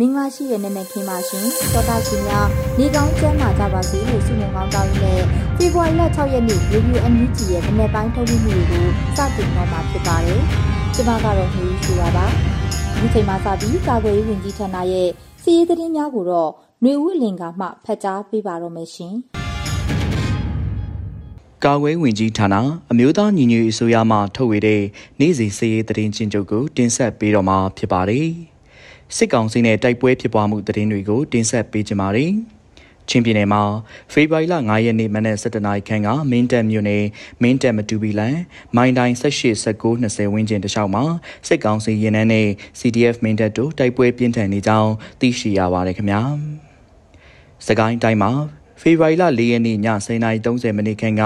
မင်္ဂလာရှိတဲ့နနက်ခင်းပါရှင်သောတာရှင်များနေကောင်းကျမ်းမာကြပါစေလို့ဆုမွန်ကောင်းတောင်းရင်းနဲ့ဖေဖော်ဝါရီလ6ရက်နေ့ရေဒီယို NUG ရဲ့မနေ့ပိုင်းထုတ်လွှင့်မှုတွေကိုစတင်တော့မှာဖြစ်ပါတယ်ကျွန်မကတော့နှူးရှိပါပါဒီချိန်မှာစပြီးကာကွယ်ရေးဝန်ကြီးဌာနရဲ့စီးရေးသတင်းများကိုတော့ຫນွေဦးလင်ကမှဖတ်ကြားပေးပါတော့မယ်ရှင်ကာကွယ်ဝင်ကြီးဌာနအမျိုးသားညီညွတ်ရေးအစိုးရမှထုတ်ဝေတဲ့နေ့စဉ်စည်ရေးသတင်းချင်းချုပ်ကိုတင်ဆက်ပေးတော့မှာဖြစ်ပါတယ်။ စစ်ကောင်စီနဲ့တိုက်ပွဲဖြစ်ပွားမှုသတင်းတွေကိုတင်ဆက်ပေးကြပါမယ်။ချင်းပြည်နယ်မှာဖေဖော်ဝါရီလ9ရက်နေ့မနက်7:00နာရီခန့်ကမင်းတပ်မြို့နယ်မင်းတပ်မတူပီလန်မိုင်းတိုင်း18 19 20ဝန်းကျင်တခြားမှာစစ်ကောင်စီရင်နှန်းနဲ့ CDF မင်းတပ်တို့တိုက်ပွဲပြင်းထန်နေကြောင်းသိရှိရပါတယ်ခင်ဗျာ။စကိုင်းတိုင်းမှာ ဖေဖော်ဝါရီလ၄ရက်နေ့ည10:30မိနစ်ခန့်က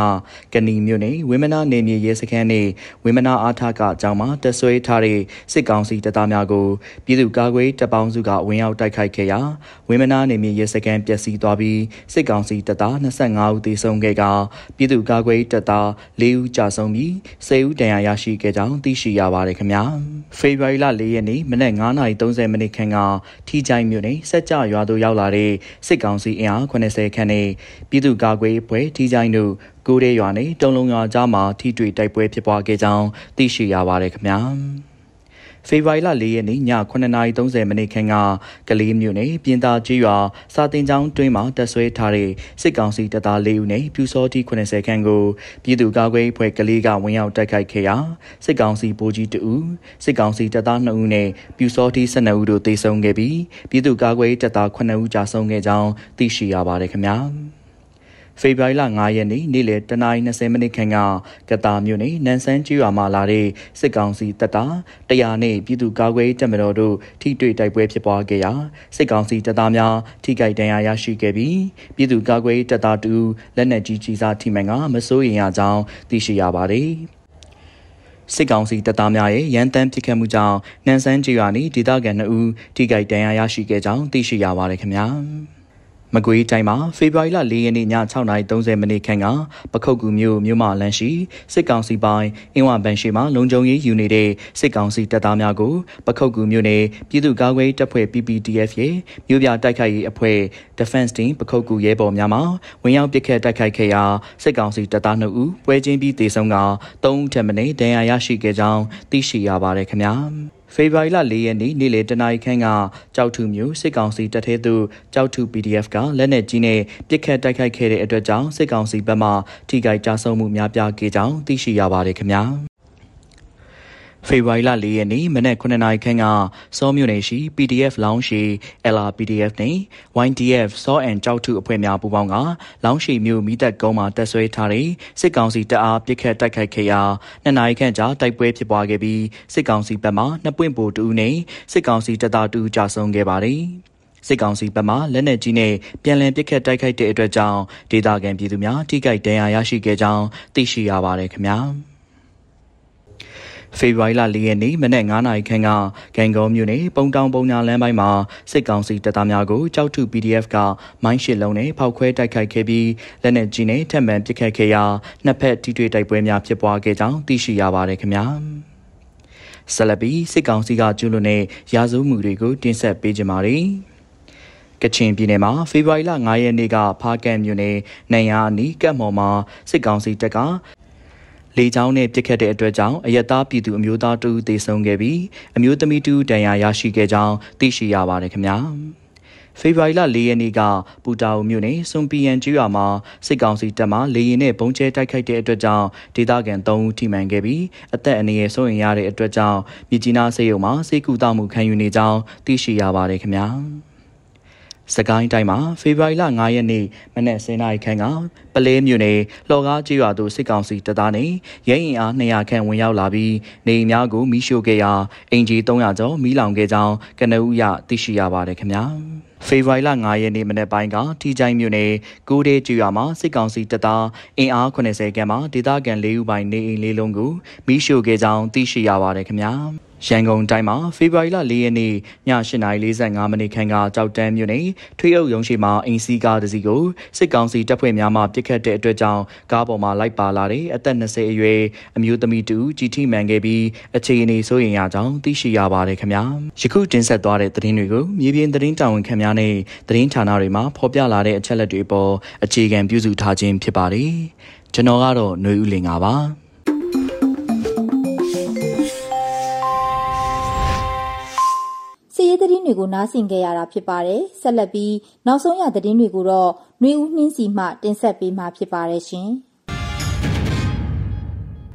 ကဏီမြို့နယ်ဝင်းမနာနေမြေရဲစခန်းနဲ့ဝင်းမနာအားထကအကြောင်းမှာတဆွဲထားတဲ့စစ်ကောင်စီတပ်သားများကိုပြည်သူ့ကာကွယ်တပ်ပေါင်းစုကဝင်ရောက်တိုက်ခိုက်ခဲ့ရာဝင်းမနာနေမြေရဲစခန်းပျက်စီးသွားပြီးစစ်ကောင်စီတပ်သား25ဦးသေဆုံးခဲ့ကပြည်သူ့ကာကွယ်တပ်သား4ဦးကြာဆုံးပြီး10ဦးဒဏ်ရာရရှိခဲ့ကြောင်းသိရှိရပါတယ်ခင်ဗျာဖေဖော်ဝါရီလ၄ရက်နေ့မနက်9:30မိနစ်ခန့်ကထီချိုင်မြို့နယ်စက်ကြရွာသို့ရောက်လာတဲ့စစ်ကောင်စီအင်အား80ခန့်နဲ့နဲ့ပြည်သူ့ကာကွယ်ပွဲထီချိုင်းတို့ကိုရဲရွာနဲ့တုံလုံးရွာကြားမှာထိတွေ့တိုက်ပွဲဖြစ်ပွားခဲ့ကြောင်းသိရှိရပါတယ်ခင်ဗျာ ဖေဖော်ဝါရီလ၄ရက်နေ့ည9:30မိနစ်ခန့်ကကလေးမြို့နယ်ပြင်သာကြီးရွာစာတင်ကျောင်းတွင်းမှာတပ်ဆွဲထားတဲ့စစ်ကောင်စီတပ်သား၄ဦးနဲ့ပြူစောတိ80ခန့်ကိုပြည်သူ့ကာကွယ်ဖွဲ့ကလေးကဝင်ရောက်တိုက်ခိုက်ခဲ့ရာစစ်ကောင်စီဗိုလ်ကြီး2ဦးစစ်ကောင်စီတပ်သား2ဦးနဲ့ပြူစောတိ12ဦးတို့သေဆုံးခဲ့ပြီးပြည်သူ့ကာကွယ်တပ်သား9ဦးကြာဆုံးခဲ့ကြောင်းသိရှိရပါတယ်ခင်ဗျာ။ ဖေဖော်ဝါရီလ9ရက်နေ့နေ့လယ်10:20မိနစ်ခန့်ကကတာမြို့နယ်နန်ဆန်းကျွော်မှာလာတဲ့စစ်ကောင်စီတပ်သားတရားနဲ့ပြည်သူ့ကာကွယ်တပ်မတော်တို့ထိတွေ့တိုက်ပွဲဖြစ်ပွားခဲ့ရာစစ်ကောင်စီတပ်သားများထိခိုက်ဒဏ်ရာရရှိခဲ့ပြီးပြည်သူ့ကာကွယ်တပ်သားတူလက်နက်ကြီးကြီးစားထိမှန်ကမစိုးရိမ်ရကြောင်းသိရှိရပါတယ်။စစ်ကောင်စီတပ်သားများရဲ့ရန်တမ်းပစ်ခတ်မှုကြောင့်နန်ဆန်းကျေးရွာနီဒေသခံ2ဦးထိခိုက်ဒဏ်ရာရရှိခဲ့ကြောင်းသိရှိရပါတယ်ခင်ဗျာ။ မကွေးတိုင်းမှာဖေဖော်ဝါရီလ၄ရက်နေ့ည6:30မိနစ်ခန့်ကပခုတ်ကူမြို့မြို့မလန်းရှိစစ်ကောင်စီပိုင်းအင်းဝဘန်ရှိမှလုံခြုံရေးယူနေတဲ့စစ်ကောင်စီတပ်သားများကိုပခုတ်ကူမြို့နယ်ပြည်သူ့ကာကွယ်တပ်ဖွဲ့ PPDF ရဲ့မြို့ပြတိုက်ခိုက်ရေးအဖွဲ့ Defense Team ပခုတ်ကူရဲဘော်များမှဝင်ရောက်ပစ်ခတ်တိုက်ခိုက်ခဲ့ရာစစ်ကောင်စီတပ်သား2ဦးပွဲချင်းပြီးတေဆုံးက3ဦးထပ်မံဒဏ်ရာရရှိခဲ့ကြောင်းသိရှိရပါတယ်ခင်ဗျာ။ ဖေဖော်ဝါရီလ၄ရက်နေ့နေ့လယ်တနာရီခန့်ကကြောက်ထုမျိုးစစ်ကောင်စီတပ်ထဲသို့ကြောက်ထု PDF ကလက်နက်ကြီးနဲ့ပစ်ခတ်တိုက်ခိုက်ခဲ့တဲ့အတွက်ကြောင့်စစ်ကောင်စီဘက်မှထိခိုက်ကြဆုံးမှုများပြားခဲ့ကြောင်းသိရှိရပါတယ်ခင်ဗျာ။ ဖေဖော်ဝါရီလ၄ရက်နေ့မနက်9:00နာရီခန့်ကစောမြို့နယ်ရှိ PDF လောင်းရှိ LRPDF နဲ့ YDF စောအန်ကြောက်ထုအဖွဲ့များပူးပေါင်းကလောင်းရှိမြို့မိသက်ကုန်းမှာတပ်ဆွဲထားတဲ့စစ်ကောင်စီတပ်အားပစ်ခတ်တိုက်ခိုက်ခဲ့ရာနှစ်နာရီခန့်ကြာတိုက်ပွဲဖြစ်ပွားခဲ့ပြီးစစ်ကောင်စီဘက်မှနှစ်ပွင့်ပိုတူနဲ့စစ်ကောင်စီတပ်သားတူကြာဆုံးခဲ့ပါတယ်။စစ်ကောင်စီဘက်မှလက်နက်ကြီးနဲ့ပြန်လည်ပစ်ခတ်တိုက်ခိုက်တဲ့အတွက်ကြောင့်ဒေသခံပြည်သူများထိခိုက်ဒဏ်ရာရရှိခဲ့ကြောင်းသိရှိရပါတယ်ခင်ဗျာ။ ဖေဖော်ဝါရီလ၄ရက်နေ့မနက်9:00နာရီခန့်ကဂန်ကုန်းမြို့နယ်ပုံတောင်ပုံညာလမ်းပိုင်းမှာစစ်ကောင်စီတပ်သားများကိုကြောက်ထု PDF ကမိုင်းရှစ်လုံးနဲ့ဖောက်ခွဲတိုက်ခိုက်ခဲ့ပြီးလက်နက်ကြီးနဲ့ထပ်မံပစ်ခတ်ခဲ့ရာနှစ်ဖက်ထိတွေ့တိုက်ပွဲများဖြစ်ပွားခဲ့ကြောင်းသိရှိရပါတယ်ခင်ဗျာ။ဆလပီစစ်ကောင်စီကကျူးလွန်တဲ့ရာဇဝမှုတွေကိုတင်ဆက်ပေးကြပါမယ်။ကချင်ပြည်နယ်မှာဖေဖော်ဝါရီလ9ရက်နေ့ကဖားကန်မြို့နယ်နိုင်ယာအနီးကပ်မော်မှာစစ်ကောင်စီတပ်က လေကြောင်းနဲ့ပစ်ခတ်တဲ့အတွက်ကြောင့်အယက်သားပြည်သူအမျိုးသားတူသေဆုံးခဲ့ပြီးအမျိုးသမီးတူဒဏ်ရာရရှိခဲ့ကြောင်းသိရှိရပါတယ်ခင်ဗျာဖေဖော်ဝါရီလ၄ရက်နေ့ကပူတာအူမြို့နယ်စွန်ပီယန်ကျွော်မှာစစ်ကောင်စီတပ်မှလေရင်နဲ့ဘုံကျဲတိုက်ခိုက်တဲ့အတွက်ကြောင့်ဒေသခံ၃ဦးထိမှန်ခဲ့ပြီးအသက်အန္တရာယ်စိုးရိမ်ရတဲ့အတွက်ကြောင့်မြကြီးနားစေယုံမှာစေကူတာမှုခံယူနေကြောင်းသိရှိရပါတယ်ခင်ဗျာ။ စကိုင်းတိုင်းမှာဖေဖော်ဝါရီလ9ရက်နေ့မနက်10:00နာရီခန့်ကပလဲမြို့နယ်လှော်ကားကျေးရွာသို့စစ်ကောင်စီတပ်သားနဲ့ရဲရင်အား200ခန့်ဝင်ရောက်လာပြီးနေအိမ်များကိုမိရှို့ခဲ့ရာအင်ဂျီ300ကျော်မိလောင်ခဲ့ကြောင်းကနဦးရသိရှိရပါတယ်ခင်ဗျာဖေဖော်ဝါရီလ9ရက်နေ့မနက်ပိုင်းကထီချိုင်းမြို့နယ်ကိုဒေးကျွာမှာစစ်ကောင်စီတပ်သားအင်အား80ခန့်မှဒေသခံ၄ဦးပိုင်နေအိမ်လေးလုံးကိုမိရှို့ခဲ့ကြောင်းသိရှိရပါတယ်ခင်ဗျာ ရန်ကုန်တိုင်းမှာဖေဖော်ဝါရီလ၄ရက်နေ့ည8:45မိနစ်ခန့်ကကြောက်တန်းမြို့နယ်ထွေးအုပ်ရုံးရှိမှာအင်စီကားတစ်စီးကိုစစ်ကောင်စီတပ်ဖွဲ့များမှပစ်ခတ်တဲ့အတွက်ကြောင့်ကားပေါ်မှာလိုက်ပါလာတဲ့အသက်20အရွယ်အမျိုးသမီးတူကြီးထိမှန်ခဲ့ပြီးအခြေအနေဆိုရင်ရကြောင်းသိရှိရပါတယ်ခင်ဗျာယခုတင်ဆက်သွားတဲ့သတင်းတွေကိုမြေပြင်သတင်းတာဝန်ခံများနဲ့သတင်းဌာနတွေမှာဖော်ပြလာတဲ့အချက်လက်တွေပေါ်အခြေခံပြုစုထားခြင်းဖြစ်ပါတယ်ကျွန်တော်ကတော့ຫນွေဦးလင်ပါ ရေးသတင်းတွေကို နားဆင်ကြရတာ ဖြစ်ပါတယ်။ဆက်လက်ပြီး နောက်ဆုံးရ သတင်းတွေကိုတော့နှွေဦးနှင်းစီမှ တင်ဆက်ပေးမှာ ဖြစ်ပါတယ်ရှင်။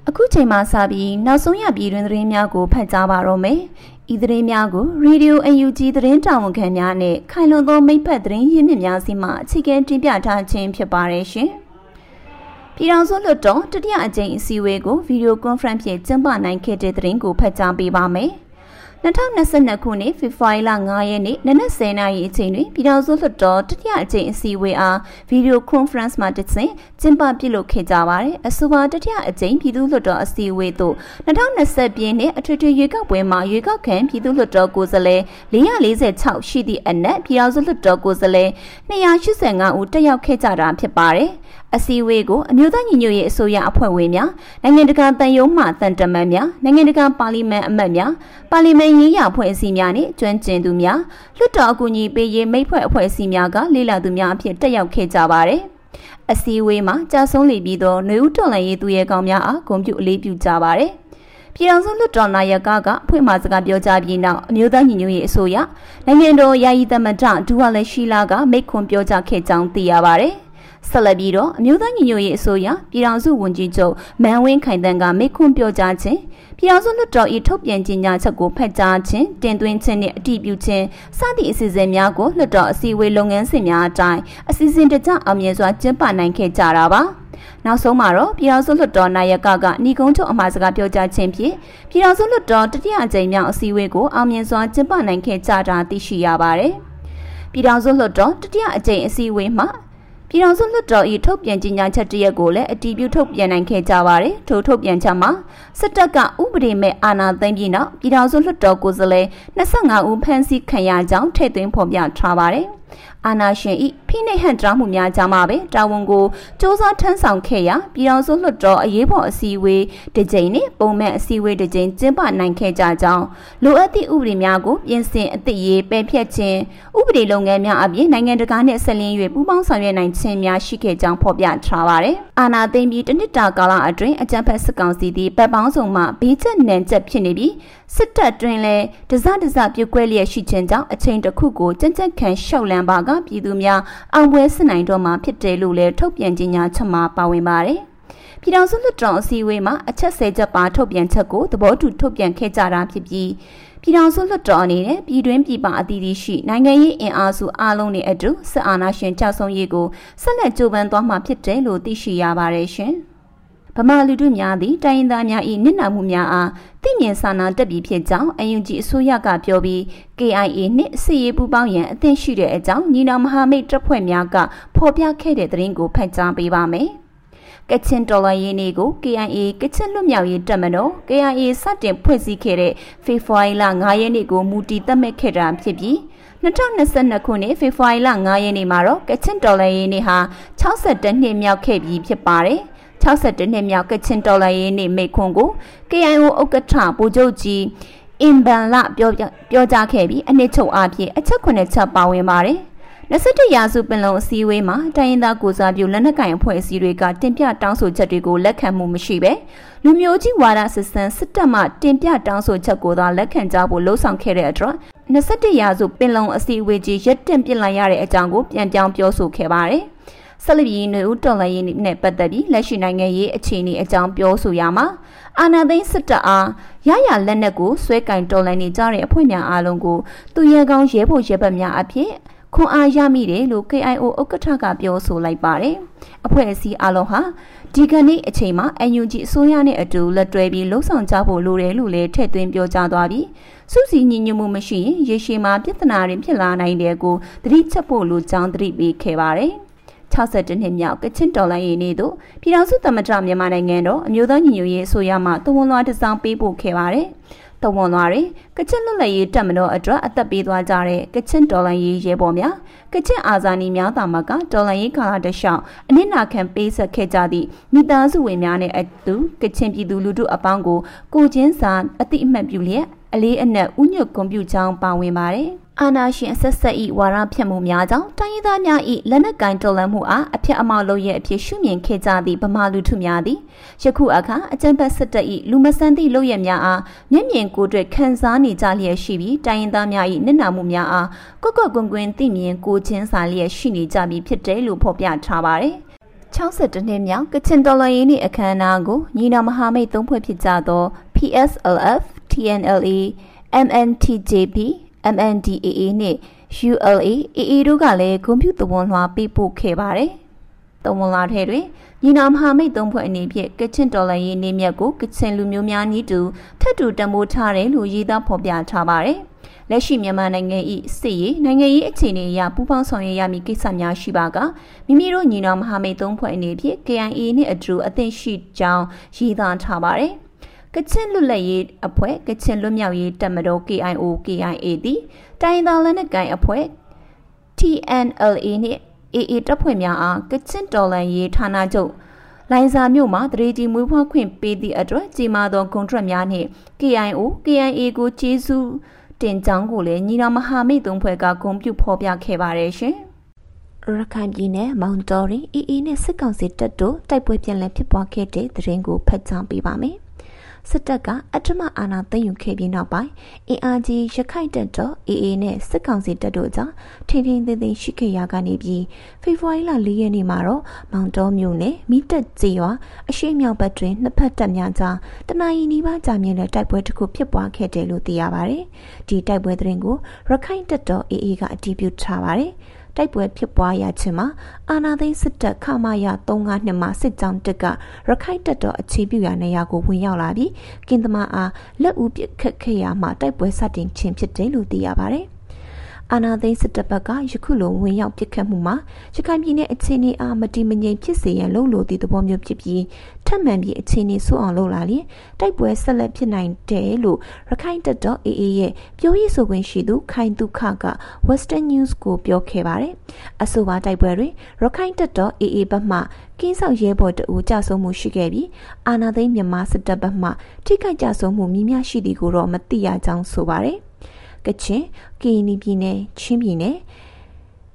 အခုချိန်မှစပြီး နောက်ဆုံးရ ပြည်တွင်သတင်းများကို ဖတ်ကြားပါတော့မယ်။ဤသတင်းများကို Radio UNG သတင်းတာဝန်ခံများနဲ့ခိုင်လုံသော မိဖက်သတင်းရင်းမြစ်များစီမှ အခြေခံတင်ပြထားခြင်း ဖြစ်ပါတယ်ရှင်။ပြည်ထောင်စုလွှတ်တော် တတိယအကြိမ် အစည်းအဝေးကိုဗီဒီယိုကွန်ဖရင့်ဖြင့် ကျင်းပနိုင်ခဲ့တဲ့သတင်းကို ဖတ်ကြားပေးပါမယ်။ 2022ခုနှစ်ဖေဖော်ဝါရီလ9ရက်နေ့နနက်10:00နာရီအချိန်တွင်ပြည်ထောင်စုလွှတ်တော်တတိယအကြိမ်အစည်းအဝေးအားဗီဒီယိုကွန်ဖရင့်မှာတဆင့်ကျင်းပပြုလုပ်ခဲ့ကြပါတယ်။အဆိုပါတတိယအကြိမ်ပြည်သူ့လွှတ်တော်အစည်းအဝေးသို့2020ပြည့်နှစ်အထွေထွေရွေးကောက်ပွဲမှာရွေးကောက်ခံပြည်သူ့လွှတ်တော်ကိုယ်စားလှယ်446ရှိသည့်အနက်ပြည်ထောင်စုလွှတ်တော်ကိုယ်စားလှယ်285ဦးတက်ရောက်ခဲ့ကြတာဖြစ်ပါတယ်။အစည်းအဝေးကိုအမျိုးသားညီညွတ်ရေးအစိုးရအဖွဲ့ဝင်များနိုင်ငံတကာတန်ယုံမှတန်တမန်များနိုင်ငံတကာပါလီမန်အမတ်များပါလီမန်ရေးရာအဖွဲ့အစည်းများနှင့်ကျွမ်းကျင်သူများလွှတ်တော်အကူအညီပေးရေးမိတ်ဖွဲ့အဖွဲ့အစည်းများကလေ့လာသူများအဖြစ်တက်ရောက်ခဲ့ကြပါတယ်အစည်းအဝေးမှာကြာဆုံးလေပြီးသောຫນွေဦးတော်လှန်ရေးသူရဲကောင်းများအားဂုဏ်ပြုအလေးပြုကြပါတယ်ပြည်ထောင်စုလွှတ်တော်နာယကကဖွင့်မှာစကားပြောကြားပြီးနောက်အမျိုးသားညီညွတ်ရေးအစိုးရနိုင်ငံတော်ယာယီသမ္မတဒူဝါလက်ရှိလာကမိတ်ခွန်းပြောကြားခဲ့ကြောင်းသိရပါဗျ။ ဆက်လက်ပြီးတော့အမျိုးသားညီညွတ်ရေးအစိုးရပြည်ထောင်စုဝန်ကြီးချုပ်မန်ဝင်းခိုင်တန်းကမိခွန်းပြောကြားခြင်းပြည်ထောင်စုလွှတ်တော်၏ထုတ်ပြန်ကြေညာချက်ကိုဖတ်ကြားခြင်းတင်သွင်းခြင်းနှင့်အတည်ပြုခြင်းစသည့်အစီအစဉ်များကိုလွှတ်တော်အစည်းအဝေးလုပ်ငန်းစဉ်များအတိုင်းအစီအစဉ်တကျအောင်မြင်စွာကျင်းပနိုင်ခဲ့ကြတာပါနောက်ဆုံးမှာတော့ပြည်ထောင်စုလွှတ်တော်နာယကကညီကုန်းချုပ်အမှားစကားပြောကြားခြင်းဖြင့်ပြည်ထောင်စုလွှတ်တော်တတိယအကြိမ်မြောက်အစည်းအဝေးကိုအောင်မြင်စွာကျင်းပနိုင်ခဲ့ကြတာသိရှိရပါတယ်။ပြည်ထောင်စုလွှတ်တော်တတိယအကြိမ်အစည်းအဝေးမှာ ပြည်ထောင်စုလွှတ်တော်၏ထုတ်ပြန်ကြေညာချက်တရက်ကိုလည်းအတည်ပြုထုတ်ပြန်နိုင်ခဲ့ကြပါတယ်။ထိုထုတ်ပြန်ချက်မှာစစ်တပ်ကဥပဒေမဲ့အာဏာသိမ်းပြီးနောက်ပြည်ထောင်စုလွှတ်တော်ကိုယ်စားလှယ်25ဦးဖမ်းဆီးခံရကြောင်းထည့်သွင်းဖော်ပြထားပါတယ်။ အာနာရှင်ဤဖိနှိပ်ဟန်တားမှုများကြားမှာပဲတာဝန်ကိုစ조사ထမ်းဆောင်ခဲ့ရာပြည်တော်စုလွှတ်တော်အရေးပေါ်အစည်းအဝေးတစ်ကြိမ်နဲ့ပုံမှန်အစည်းအဝေးတစ်ကြိမ်ကျင်းပနိုင်ခဲ့ကြကြောင်းလိုအပ်သည့်ဥပဒေများကိုပြင်ဆင်အသစ်ရေးပယ်ဖျက်ခြင်းဥပဒေလုပ်ငန်းများအပြင်နိုင်ငံတကာနှင့်ဆက်လင်း၍ပူးပေါင်းဆောင်ရွက်နိုင်ခြင်းများရှိခဲ့ကြောင်းဖော်ပြထားပါတယ်။အာနာသိမ့်ပြီးတနစ်တာကာလအတွင်းအကြံဖက်စစ်ကောင်စီသည်ပတ်ပေါင်းစုံမှဘေးချက်နံချက်ဖြစ်နေပြီးစစ်တပ်တွင်လည်းတစတစပြုတ်ကွဲလျက်ရှိခြင်းကြောင့်အချိန်တစ်ခုကိုကြံ့ကြံ့ခံရှောက်လန်းပါကပြည်သူများအောင်ပွဲစစ်နိုင်တော့မှာဖြစ်တယ်လို့လည်းထုတ်ပြန်ကြေညာချက်မှာပါဝင်ပါတယ်။ပြည်ထောင်စုလွှတ်တော်အစည်းအဝေးမှာအချက်၁၀ချက်ပါထုတ်ပြန်ချက်ကိုသဘောတူထုတ်ပြန်ခဲ့ကြတာဖြစ်ပြီးပြည်ထောင်စုလွှတ်တော်အနေနဲ့ပြည်တွင်းပြည်ပအသီးသီးရှိနိုင်ငံရေးအင်အားစုအလုံးနဲ့အတူစစ်အာဏာရှင်ကြောက်ဆုံးရေးကိုဆက်လက်ကြိုးပမ်းသွားမှာဖြစ်တယ်လို့သိရှိရပါတယ်ရှင်။ ဗမာလူထုများသည်တိုင်းရင်းသားများ၏နစ်နာမှုများအားသိမြင်စာနာတက်ပြီးဖြစ်ကြောင်းအယုံကြည်အစိုးရကပြောပြီး KIA နှင့်စစ်ရေးပူးပေါင်းရန်အသင့်ရှိတဲ့အကြောင်းညီနောင်မဟာမိတ်တပ်ဖွဲ့များကဖော်ပြခဲ့တဲ့သတင်းကိုဖတ်ကြားပေးပါမယ်။ကချင်တော်လှန်ရေးနေ့ကို KIA ကချင်လွတ်မြောက်ရေးတပ်မတော် KIA စတင်ဖွဲ့စည်းခဲ့တဲ့ဖေဖော်ဝါရီလ9ရက်နေ့ကိုမူတည်သတ်မှတ်ခဲ့တာဖြစ်ပြီး2022ခုနှစ်ဖေဖော်ဝါရီလ9ရက်နေ့မှာတော့ကချင်တော်လှန်ရေးနေ့ဟာ62နှစ်မြောက်ခဲ့ပြီဖြစ်ပါတယ်။ 62နှစ်မြောက်ကချင်တော်လှန်ရေးနေ့မိခွန်းကို KIO ဥက္ကဋ္ဌဗိုလ်ချုပ်ကြီးအင်ဘန်လပြောပြောကြားခဲ့ပြီးအနှစ်ချုပ်အဖြစ်အချက်9ချက်ပါဝင်ပါတယ်21ရာစုပင်လုံအစည်းအဝေးမှာတိုင်းရင်းသားကိုစားပြုလက်နက်ကင်အဖွဲ့အစည်းတွေကတင်ပြတောင်းဆိုချက်တွေကိုလက်ခံမှုမရှိဘဲလူမျိုးကြီးဝါဒစစ်စံစစ်တပ်မှတင်ပြတောင်းဆိုချက်ကိုသာလက်ခံကြဖို့လှုံ့ဆော်ခဲ့တဲ့အတွက်21ရာစုပင်လုံအစည်းအဝေးကြီးရက်တင်ပြစ်လိုက်ရတဲ့အကြောင်းကိုပြန်ပြောင်းပြောဆိုခဲ့ပါတယ်။ ဆက်လက်ပြီးနေဦးတော်လိုင်းရေးနဲ့ပတ်သက်ပြီးလက်ရှိနိုင်ငံရေးအခြေအနေအကြောင်းပြောဆိုရမှာအာဏာသိမ်းစစ်တပ်အားရရလက်နက်ကိုဆွဲကင်တော်လိုင်းနေကြတဲ့အဖွဲ့များအားလုံးကိုသူရဲကောင်းရဲဖို့ရဲဘက်များအဖြစ်ခွန်အားရမိတယ်လို့ KIO ဥက္ကဋ္ဌကပြောဆိုလိုက်ပါတယ်။အဖွဲ့အစည်းအလုံးဟာဒီကနေ့အချိန်မှာ UNG အစိုးရနဲ့အတူလက်တွဲပြီးလှုံ့ဆော်ကြဖို့လိုတယ်လို့လည်းထည့်သွင်းပြောကြားသွားပြီးစုစည်းညီညွတ်မှုမရှိရင်ရေရှည်မှာပြဿနာတွေဖြစ်လာနိုင်တယ်ကိုသတိချက်ဖို့လိုကြောင်းသတိပေးခဲ့ပါတယ်။ 62နှစ်မြောက်ကချင်တော်လိုင်းရေးနေ့သို့ပြည်ထောင်စုသမ္မတမြန်မာနိုင်ငံတော်အမျိုးသားညီညွတ်ရေးအစိုးရမှတဝန်လွှာတစ်စောင်းပေးပို့ခဲ့ပါတယ်။တဝန်လွှာတွေကချင်လွတ်လပ်ရေးတပ်မတော်အတွက်အသက်ပေးသွားကြတဲ့ကချင်တော်လိုင်းရေးရဲဘော်များကချင်အာဇာနည်များတာမကတော်လိုင်းရေးကာလတလျှောက်အနစ်နာခံပေးဆက်ခဲ့ကြသည့်မိသားစုဝင်များနဲ့အတူကချင်ပြည်သူလူထုအပေါင်းကိုကိုချင်းစာအတိအမှတ်ပြုလျက်အလေးအနက်ဥညွတ်ကွန်ပျူတာပါဝင်ပါတယ်။ အာနာရှင်အဆက်ဆက်ဤဝါရဖြတ်မှုများကြောင့်တိုင်းရင်းသားများဤလက်နက်ကင်တော်လှန်မှုအားအဖြစ်အမောက်လုပ်ရဲ့အဖြစ်ရှုမြင်ခဲ့ကြသည့်ဗမာလူထုများသည်ယခုအခါအကြံဖက်စစ်တပ်ဤလူမဆန်သည့်လုပ်ရများအားမျက်မြင်ကိုယ်တွေ့ခံစားနေကြလျက်ရှိပြီးတိုင်းရင်းသားများဤနစ်နာမှုများအားကွက်ကွက်ကွင်းကွင်းသိမြင်ကိုချင်းစာလျက်ရှိနေကြပြီဖြစ်တယ်လို့ဖော်ပြထားပါတယ်62နှစ်မြောက်ကချင်တော်လှန်ရေးနေ့အခမ်းအနားကိုညီနောင်မဟာမိတ်သုံးဖွဲ့ဖြစ်ကြသော PSLF, TNLA, MNTJP MNDAA နဲ့ ULA AA တို့ကလည်းဂုဏ်ပြုသဝန်လွှာပေးပို့ခဲ့ပါတယ်။သဝန်လွှာထဲတွင်ညီနောင်မဟာမိတ်သုံးဖွဲ့အနေဖြင့်ကချင်တော်လှန်ရေးနေမြတ်ကိုကချင်လူမျိုးများနီးတူထပ်တူတံမိုးထားတယ်လို့ရေးသားဖော်ပြထားပါတယ်။လက်ရှိမြန်မာနိုင်ငံ၏စစ်ရေးနိုင်ငံရေးအခြေအနေအရပူးပေါင်းဆောင်ရွက်ရမည့်ကိစ္စများရှိပါကမိမိတို့ညီနောင်မဟာမိတ်သုံးဖွဲ့အနေဖြင့် KIA နှင့်အတူအသင့်ရှိကြောင်းရေးသားထားပါတယ်။ ကချင်လွတ်လပ်ရေးအဖွဲ့ကချင်လွတ်မြောက်ရေးတပ်မတော် KIO KIA သည်တိုင်းသားလက်နက်ကိုင်အဖွဲ့ TNLA နှင့် AA တပ်ဖွဲ့များအားကချင်တော်လှန်ရေးဌာနချုပ်လိုင်ဇာမြို့မှာတရေတီမွေးဖွားခွင့်ပေးသည့်အတွက်ကြီးမားသောဂုဏ်ထရက်များနှင့် KIO KIA ကိုကျေးဇူးတင်ကြောင်းကိုလည်းညီတော်မဟာမိတ်သုံးဖွဲ့ကဂုဏ်ပြုဖော်ပြခဲ့ပါတယ်ရှင်။ရခိုင်ပြည်နယ်မောင်တော်ရင် AA နဲ့စစ်ကောင်စီတပ်တို့တိုက်ပွဲပြန်လည်ဖြစ်ပွားခဲ့တဲ့သတင်းကိုဖတ်ကြားပေးပါမယ်။ စစ်တပ်ကအထမအာဏာသိမ်းယူခဲ့ပြီးနောက်ပိုင်းအင်အားကြီးရခိုင်တပ်တော် AA နဲ့စစ်ကောင်စီတပ်တို့ကြားထင်းထင်းသေးသေးရှိခဲ့ရကနေပြီးဖေဖော်ဝါရီလ၄ရက်နေ့မှာတော့မောင်တော်မြို့နယ်မိတက်ကျေးရွာအရှိမြောက်ဘက်တွင်နှစ်ဖက်တပ်များကြားတနအီနီးပါးကြာမြင့်တဲ့တိုက်ပွဲတစ်ခုဖြစ်ပွားခဲ့တယ်လို့သိရပါတယ်။ဒီတိုက်ပွဲသတင်းကိုရခိုင်တပ်တော် AA ကအတည်ပြုထားပါတယ်။ တိုက်ပွဲဖြစ်ပွားရခြင်းမှာအာနာသိန်းစစ်တပ်ခမာရ35နှစ်မှာစစ်ကြောင်းတက်ကရခိုင်တပ်တော်အခြေပြုရာနေရာကိုဝင်ရောက်လာပြီးကင်းသမားအားလက်ဦးပစ်ခတ်ခဲ့ရမှတိုက်ပွဲစတင်ခြင်းဖြစ်တယ်လို့သိရပါတယ်။ အာနာသိန်းစစ်တပ်ဘက်ကယခုလိုဝင်ရောက်ပစ်ခတ်မှုမှာရခိုင်ပြည်နယ်အခြေအနေအားမတည်မငြိမ်ဖြစ်စေရန်လုပ်လို့သည့်သဘောမျိုးဖြစ်ပြီးထပ်မံပြီးအခြေအနေဆိုးအောင်လုပ်လာရင်တိုက်ပွဲဆက်လက်ဖြစ်နိုင်တယ်လို့ရခိုင်တပ်တော် AA ရဲ့ပြောရေးဆိုခွင့်ရှိသူခိုင်တုခက Western News ကိုပြောခဲ့ပါတယ်။အဆိုပါတိုက်ပွဲတွင်ရခိုင်တပ်တော် AA ဘက်မှကင်းဆောင်ရဲဘော်တအူကြဆုံးမှုရှိခဲ့ပြီးအာနာသိန်းမြန်မာစစ်တပ်ဘက်မှထိခိုက်ကြဆုံးမှုမြင့်မြရှိသည်ကိုတော့မသိရကြောင်းဆိုပါတယ်။ ကချင်ကရင်ပြည်နယ်ချင်းပြည်နယ်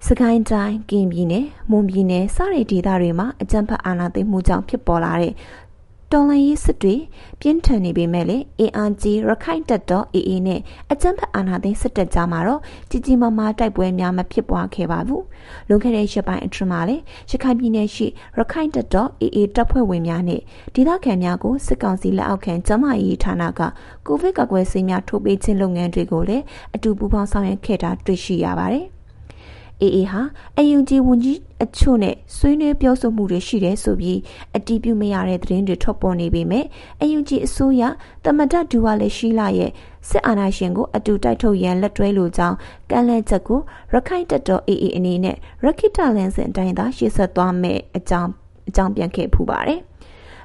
စကိုင်းတိုင်းကရင်ပြည်နယ်မွန်ပြည်နယ်စတဲ့ဒေသတွေမှာအကြမ်းဖက်အာဏာသိမ်းမှုကြောင့်ဖြစ်ပေါ်လာတဲ့ တော်လှန်ရေးစစ်တွေပြင်းထန်နေပေမဲ့လည်း ARG ရခိုင်တပ်တော် AA နဲ့အကြမ်းဖက်အာဏာသိမ်းစစ်တပ်ကြားမှာတော့ကြီးကြီးမားမားတိုက်ပွဲများမဖြစ်ပွားခဲ့ပါဘူး။လွန်ခဲ့တဲ့ရက်ပိုင်းအတွင်းမှာလည်းရခိုင်ပြည်နယ်ရှိရခိုင်တပ်တော် AA တပ်ဖွဲ့ဝင်များနဲ့ဒေသခံများကိုစစ်ကောင်စီလက်အောက်ခံကျန်းမာရေးဌာနကကိုဗစ်ကာကွယ်ဆေးများထိုးပေးခြင်းလုပ်ငန်းတွေကိုလည်းအတူပူးပေါင်းဆောင်ရွက်ခဲ့တာတွေ့ရှိရပါတယ်။ AA ဟာအယူကြီးဝန်ကြီးအချို့နဲ့ဆွေးနွေးပြောဆိုမှုတွေရှိတယ်ဆိုပြီးအတီးပြုမရတဲ့သတင်းတွေထွက်ပေါ်နေပေမဲ့အယူကြီးအစိုးရတမဒဒူဝါလည်းရှိလာရဲ့စစ်အာဏာရှင်ကိုအတူတိုက်ထုတ်ရန်လက်တွဲလိုကြောင်းကန့်လန့်ချက်ကိုရခိုင်တပ်တော် AA အနေနဲ့ရခိတလန်စင်အတိုင်းသာရှေ့ဆက်သွားမယ်အကြောင်းအကြောင်းပြန်ခဲ့ဖူးပါတယ်။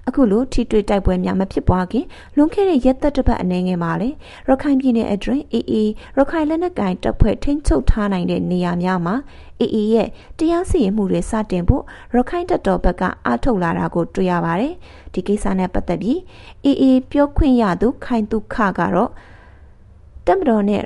အခုလိုထိတွေ့တိုက်ပွဲများမဖြစ်ပွားခင်လွန်ခဲ့တဲ့ရက်သက်တစ်ပတ်အနေငယ်မှာလေရခိုင်ပြည်နယ်အတွင်း AA ရခိုင်လက်နက်ကိုင်တပ်ဖွဲ့ထိန်းချုပ်ထားနိုင်တဲ့နေရာများမှာ AA ရဲ့တရားစီရင်မှုတွေစတင်ဖို့ရခိုင်တပ်တော်ဘက်ကအားထုတ်လာတာကိုတွေ့ရပါတယ်။ဒီကိစ္စနဲ့ပတ်သက်ပြီး AA ပြောခွင့်ရသူခိုင်တုခကတော့တပ်မတော်နဲ့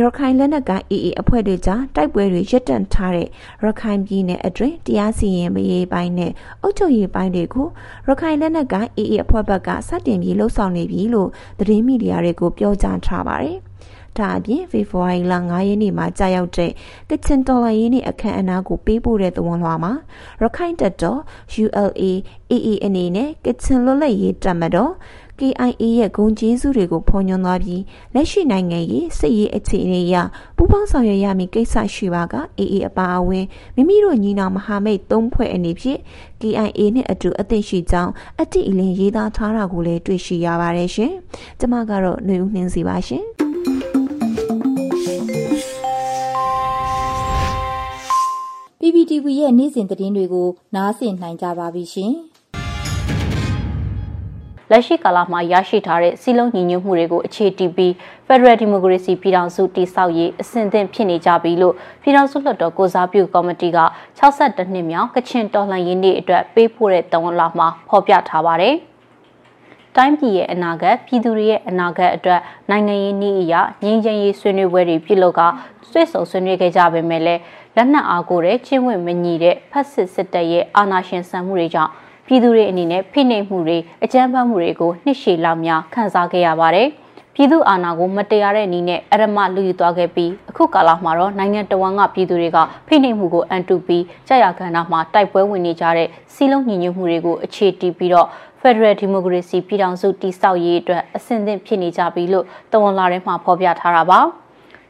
ရခိုင်လက်နက်ကိုင် AA အဖွဲ့တွေကြားတိုက်ပွဲတွေရပ်တန့်ထားတဲ့ရခိုင်ပြည်နယ်အတွင်းတရားစီရင်ရေးပိုင်းနဲ့အုပ်ချုပ်ရေးပိုင်းတွေကိုရခိုင်လက်နက်ကိုင် AA အဖွဲ့ဘက်ကစတင်ပြီးလှုပ်ဆောင်နေပြီလို့သတင်းမီဒီယာတွေကိုပြောကြားထားပါတယ်။ဒါအပြင်ဖေဖော်ဝါရီလ9ရက်နေ့မှာကြာရောက်တဲ့ကချင်တော်လှန်ရေးနေ့အခမ်းအနားကိုပေးပို့တဲ့သဝန်လွှာမှာရခိုင်တပ်တော် ULA AA အနေနဲ့ကချင်လွတ်လပ်ရေးတပ်မတော် KIA ရဲ့ဂုံကျေးဇူးတွေကိုဖော်ညွှန်းသွားပြီးလက်ရှိနိုင်ငံရေးစစ်ရေးအခြေအနေအရပူးပေါင်းဆောင်ရွက်ရမည့်ကိစ္စရှိပါက AA အပါအဝင်မိမိတို့ညီနောင်မဟာမိတ်သုံးဖွဲ့အနေဖြင့် KIA နဲ့အတူအသိရှိကြောင်းအတိအလင်းရေးသားထားတာကိုလည်းတွေ့ရှိရပါတယ်ရှင်။ကျွန်မကတော့ຫນွေဦးနှင်းစီပါရှင်။ PPTV ရဲ့နေ့စဉ်သတင်းတွေကိုနားဆင်နိုင်ကြပါပြီရှင်။ လက်ရှိကာလမှာရရှိထားတဲ့စီလုံးညီညွတ်မှုတွေကိုအခြေတည်ပြီး Federal Democracy ပြည်ထောင်စုတည်ဆောက်ရေးအစဉ်အသင့်ဖြစ်နေကြပြီလို့ပြည်ထောင်စုလွှတ်တော်ကိုစားပြုကော်မတီက62နှစ်မြောက်ကချင်တော်လှန်ရေးနေ့အတွက်ပေးပို့တဲ့တဝန်လာမှာဖော်ပြထားပါတယ်။တိုင်းပြည်ရဲ့အနာဂတ်ပြည်သူတွေရဲ့အနာဂတ်အတွက်နိုင်ငံရေးနည်းအရငြိမ်းချမ်းရေးဆွေးနွေးပွဲတွေပြုလုပ်ကဆွေးဆုံဆွေးနွေးခဲ့ကြပေမဲ့လည်းလက်နက်အားကိုတဲ့ချင်းဝင်မညီတဲ့ဖက်စစ်စစ်တပ်ရဲ့အာဏာရှင်ဆန်မှုတွေကြောင့် ပြည်သူတွေအနေနဲ့ဖိနှိပ်မှုတွေအကြမ်းဖက်မှုတွေကိုနှစ်ရှည်လောက်များခံစားခဲ့ရပါတယ်။ပြည်သူအာဏာကိုမတရားတဲ့နည်းနဲ့အရမလူယူသွားခဲ့ပြီးအခုကာလမှာတော့နိုင်ငံတော်ဝန်ကပြည်သူတွေကဖိနှိပ်မှုကိုအန်တုပြီးကြာရခန္ဓာမှာတိုက်ပွဲဝင်နေကြတဲ့စီးလုံးညီညွတ်မှုတွေကိုအခြေတည်ပြီးတော့ Federal Democracy ပြည်ထောင်စုတည်ဆောက်ရေးအတွက်အဆင့်သင့်ဖြစ်နေကြပြီလို့တဝန်လာထဲမှာဖော်ပြထားတာပါ။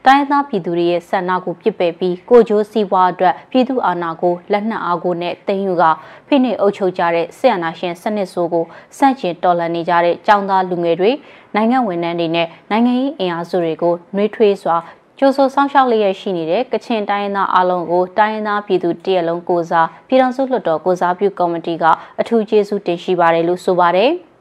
တိုင်းသားပြည်သူတွေရဲ့ဆန္ဒကိုပြစ်ပယ်ပြီးကိုကြိုးစည်းဝါးအတွက်ပြည်သူအာဏာကိုလက်နက်အားကိုနဲ့တင်ယူကဖိနှိပ်အုပ်ချုပ်ကြတဲ့ဆီယနာရှင်စနစ်ဆိုးကိုစန့်ကျင်တော်လှန်နေကြတဲ့ចောင်းသားလူငယ်တွေနိုင်ငံဝန်ထမ်းတွေနဲ့နိုင်ငံရေးအင်အားစုတွေကိုနှွေးထွေးစွာကျိုးဆိုဆောင်းရှောက်လျက်ရှိနေတဲ့ကချင်တိုင်းရင်းသားအလုံးကိုတိုင်းရင်းသားပြည်သူတရက်လုံးကိုစားပြည်ထောင်စုလွှတ်တော်ကိုစားပြုကော်မတီကအထူးကျေးဇူးတင်ရှိပါတယ်လို့ဆိုပါတယ်။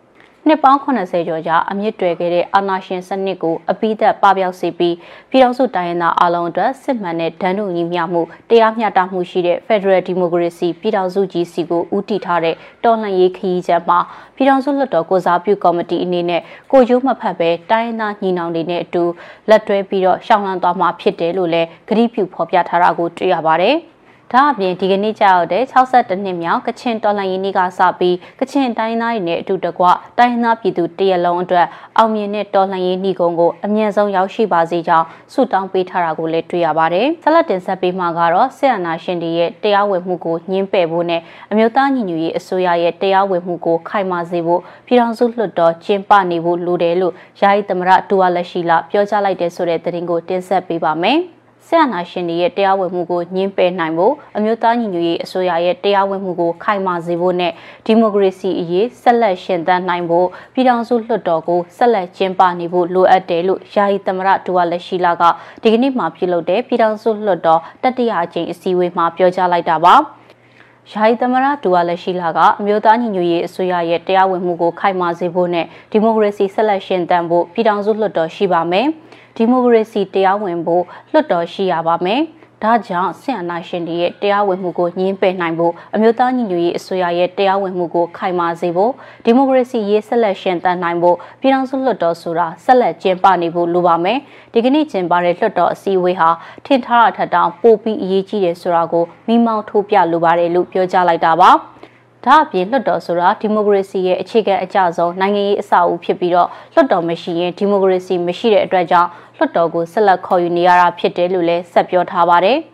နှစ်ပေါင်း80ကျော်ကြာအမြင့်တွယ်ခဲ့တဲ့အာဏာရှင်စနစ်ကိုအပိသက်ပပျောက်စေပြီးပြည်ထောင်စုတိုင်းရင်းသားအလုံးအတွက်စစ်မှန်တဲ့ဒဏ်တို့ညီမျှမှုတရားမျှတမှုရှိတဲ့ Federal Democracy ပြည်ထောင်စုကြီးစီကိုဦးတည်ထားတဲ့တော်လှန်ရေးခရီးချက်မှာပြည်ထောင်စုလွှတ်တော်ကိုစားပြုကော်မတီအနေနဲ့ကိုကျိုးမဖတ်ပဲတိုင်းရင်းသားညီနောင်တွေနဲ့အတူလက်တွဲပြီးတော့ရှောင်းလန်းသွားမှာဖြစ်တယ်လို့လည်းကတိပြုဖော်ပြထားတာကိုတွေ့ရပါတယ်။ ဒါအပြင်ဒီကနေ့ကြောက်တဲ့62နှစ်မြောက်ကချင်တော်လှန်ရေးနေ့ကစပြီးကချင်တိုင်းသားတွေနဲ့အတူတကွတိုင်းသားပြည်သူတရလုံးအတွက်အောင်မြင်တဲ့တော်လှန်ရေးနှီးကုန်းကိုအမြန်ဆုံးရောက်ရှိပါစေကြောင်းဆုတောင်းပေးထားတာကိုလည်းတွေ့ရပါတယ်။ဆက်လက်တင်ဆက်ပေးမှာကတော့ဆီယနာရှင်တွေရဲ့တရားဝင်မှုကိုညှင်းပယ်ဖို့နဲ့အမျိုးသားညီညွတ်ရေးအစိုးရရဲ့တရားဝင်မှုကိုခိုင်မာစေဖို့ပြည်ထောင်စုလွှတ်တော်ကျင်းပနေဖို့လိုတယ်လို့ယာယီသမရဒူဝါလက်ရှိလာပြောကြားလိုက်တဲ့ဆိုတဲ့သတင်းကိုတင်ဆက်ပေးပါမယ်။ ဆရာနာရှင်တွေရဲ့တရားဝင်မှုကိုညှင်းပယ်နိုင်ဖို့အမျိုးသားညီညွတ်ရေးအစိုးရရဲ့တရားဝင်မှုကိုခိုင်မာစေဖို့နဲ့ဒီမိုကရေစီအရေးဆက်လက်ရှင်သန်နိုင်ဖို့ပြည်ထောင်စုလွှတ်တော်ကိုဆက်လက်ကျင်းပနေဖို့လိုအပ်တယ်လို့ယာယီသမရဒူဝါလက်ရှိလာကဒီကနေ့မှပြုလုပ်တဲ့ပြည်ထောင်စုလွှတ်တော်တတိယအကြိမ်အစည်းအဝေးမှာပြောကြားလိုက်တာပါယာယီသမရဒူဝါလက်ရှိလာကအမျိုးသားညီညွတ်ရေးအစိုးရရဲ့တရားဝင်မှုကိုခိုင်မာစေဖို့နဲ့ဒီမိုကရေစီဆက်လက်ရှင်သန်ဖို့ပြည်ထောင်စုလွှတ်တော်ရှိပါမယ်။ ဒီမိုကရေစီတရားဝင်ဖို့လွှတ်တော်ရှိရပါမယ်။ဒါကြောင့်ဆင်အနာရှင်တွေရဲ့တရားဝင်မှုကိုညှင်းပယ်နိုင်ဖို့အမျိုးသားညီညွတ်ရေးအစိုးရရဲ့တရားဝင်မှုကိုခိုင်မာစေဖို့ဒီမိုကရေစီရေးဆက်လက်ရှင်သန်နိုင်ဖို့ပြည်ထောင်စုလွှတ်တော်ဆိုတာဆက်လက်ကျင်းပနေဖို့လိုပါမယ်။ဒီကနေ့ကျင်းပတဲ့လွှတ်တော်အစည်းအဝေးဟာထင်ထားတာထက်တောင်ပိုပြီးအရေးကြီးတယ်ဆိုတာကိုမိမောင်းထိုးပြလိုပါတယ်လို့ပြောကြားလိုက်တာပါ။ ဒါအပြင်လွှတ်တော်ဆိုတာဒီမိုကရေစီရဲ့အခြေခံအကျဆုံးနိုင်ငံရေးအဆောက်အဦဖြစ်ပြီးတော့လွှတ်တော်မရှိရင်ဒီမိုကရေစီမရှိတဲ့အတွက်ကြောင့်လွှတ်တော်ကိုဆက်လက်ခေါ်ယူနေရတာဖြစ်တယ်လို့လည်းဆက်ပြောထားပါတယ်။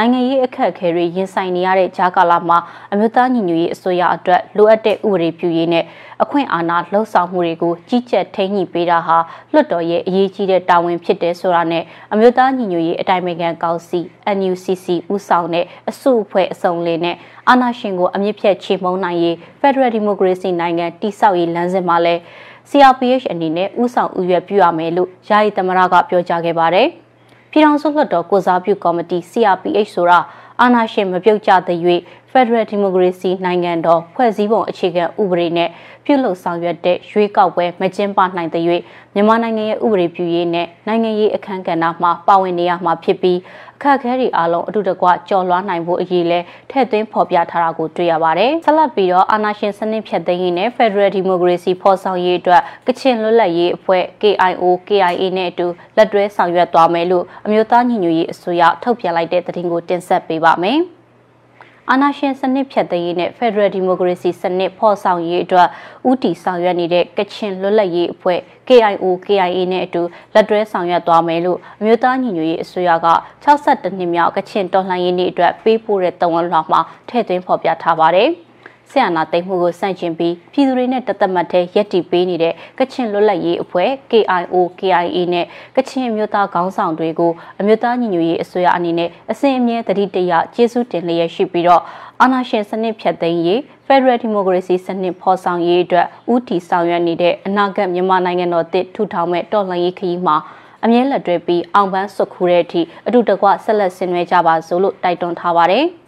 နိုင်ငံရေးအခက်အခဲတွေရင်ဆိုင်နေရတဲ့ဂျာကာလာမှာအမျိုးသားညီညွတ်ရေးအစိုးရအတွက်လိုအပ်တဲ့ဥပဒေပြုရေးနဲ့အခွင့်အာဏာလှုပ်ဆောင်မှုတွေကိုကြီးကြပ်ထိန်းညှိပေးတာဟာလွှတ်တော်ရဲ့အရေးကြီးတဲ့တာဝန်ဖြစ်တယ်ဆိုတာနဲ့အမျိုးသားညီညွတ်ရေးအတိုင်းအမြံကောင်စီ NUCC ဦးဆောင်တဲ့အစုအဖွဲ့အစုံလေးနဲ့အာဏာရှင်ကိုအမြင့်ဖြတ်ချေမှုန်းနိုင်ရေး Federal Democracy နိုင်ငံတည်ဆောက်ရေးလမ်းစဉ်မှာလဲ CRPH အနေနဲ့ဦးဆောင်ဥရွက်ပြုရမယ်လို့ယာယီသမရကပြောကြားခဲ့ပါတယ်။ ပြည်ထောင်စုလွှတ်တော်ကိုစားပြုကော်မတီ CRPH ဆိုတာအာဏာရှင်မပြုတ်ကျသရွေ့ Federal Democracy နိုင်ငံတော်ဖွဲ့စည်းပုံအခြေခံဥပဒေနဲ့ပြုလုပ်ဆောင်ရွက်တဲ့ရွေးကောက်ပွဲမကျင်းပနိုင်တဲ့၍မြန်မာနိုင်ငံရဲ့ဥပဒေပြုရေးနဲ့နိုင်ငံရေးအခမ်းကဏ္ဍမှာပါဝင်နေရမှာဖြစ်ပြီး အခက်အခဲတွေအားလုံးအတူတကွကြော်လွှားနိုင်ဖို့အရေးလဲထည့်သွင်းဖော်ပြထားတာကိုတွေ့ရပါတယ်။ဆက်လက်ပြီးတော့အာဏာရှင်စနစ်ဖြတ်သိမ်းရေးနဲ့ Federal Democracy ဖော်ဆောင်ရေးအတွက်ကချင်လွတ်လပ်ရေးအဖွဲ့ KIO KIA နဲ့အတူလက်တွဲဆောင်ရွက်သွားမယ်လို့အမျိုးသားညီညွတ်ရေးအစိုးရထုတ်ပြန်လိုက်တဲ့သတင်းကိုတင်ဆက်ပေးပါမယ်။ အာဏာရှင်စနစ်ဖြတ်သိမ်းရေးနဲ့ Federal Democracy စနစ်ဖော်ဆောင်ရေးအတွက်ဥတီဆောင်ရွက်နေတဲ့ကချင်လွတ်လပ်ရေးအဖွဲ့ KIO KIA နဲ့အတူလက်တွဲဆောင်ရွက်သွားမယ်လို့အမျိုးသားညီညွတ်ရေးအစိုးရက62နှစ်မြောက်ကချင်တော်လှန်ရေးနေ့အတွက်ပေးပို့တဲ့တဝန်လွှာမှာထည့်သွင်းဖော်ပြထားပါတယ်။ ဆရာနာသိမ်းမှုကိုစန့်ကျင်ပြီးပြည်သူတွေနဲ့တသက်မှတ်တဲ့ရက်တီပေးနေတဲ့ကချင်လွတ်လပ်ရေးအဖွဲ့ KIO KIA နဲ့ကချင်မျိုးသားခေါင်းဆောင်တွေကိုအမျိုးသားညီညွတ်ရေးအစိုးရအနေနဲ့အစဉ်အမြဲတတိတရကျေးဇူးတင်လျက်ရှိပြီးတော့အာဏာရှင်စနစ်ဖြတ်သိမ်းရေး Federal Democracy စနစ်ဖော်ဆောင်ရေးအတွက်ဥတီဆောင်ရွက်နေတဲ့အနာဂတ်မြန်မာနိုင်ငံတော်တစ်ထူထောင်မဲ့တော်လှန်ရေးခရီးမှာအမြဲလက်တွဲပြီးအောင်ပန်းစွတ်ခူတဲ့အထိအတူတကွဆက်လက်ဆင်နွှဲကြပါစို့လို့တိုက်တွန်းထားပါတယ်။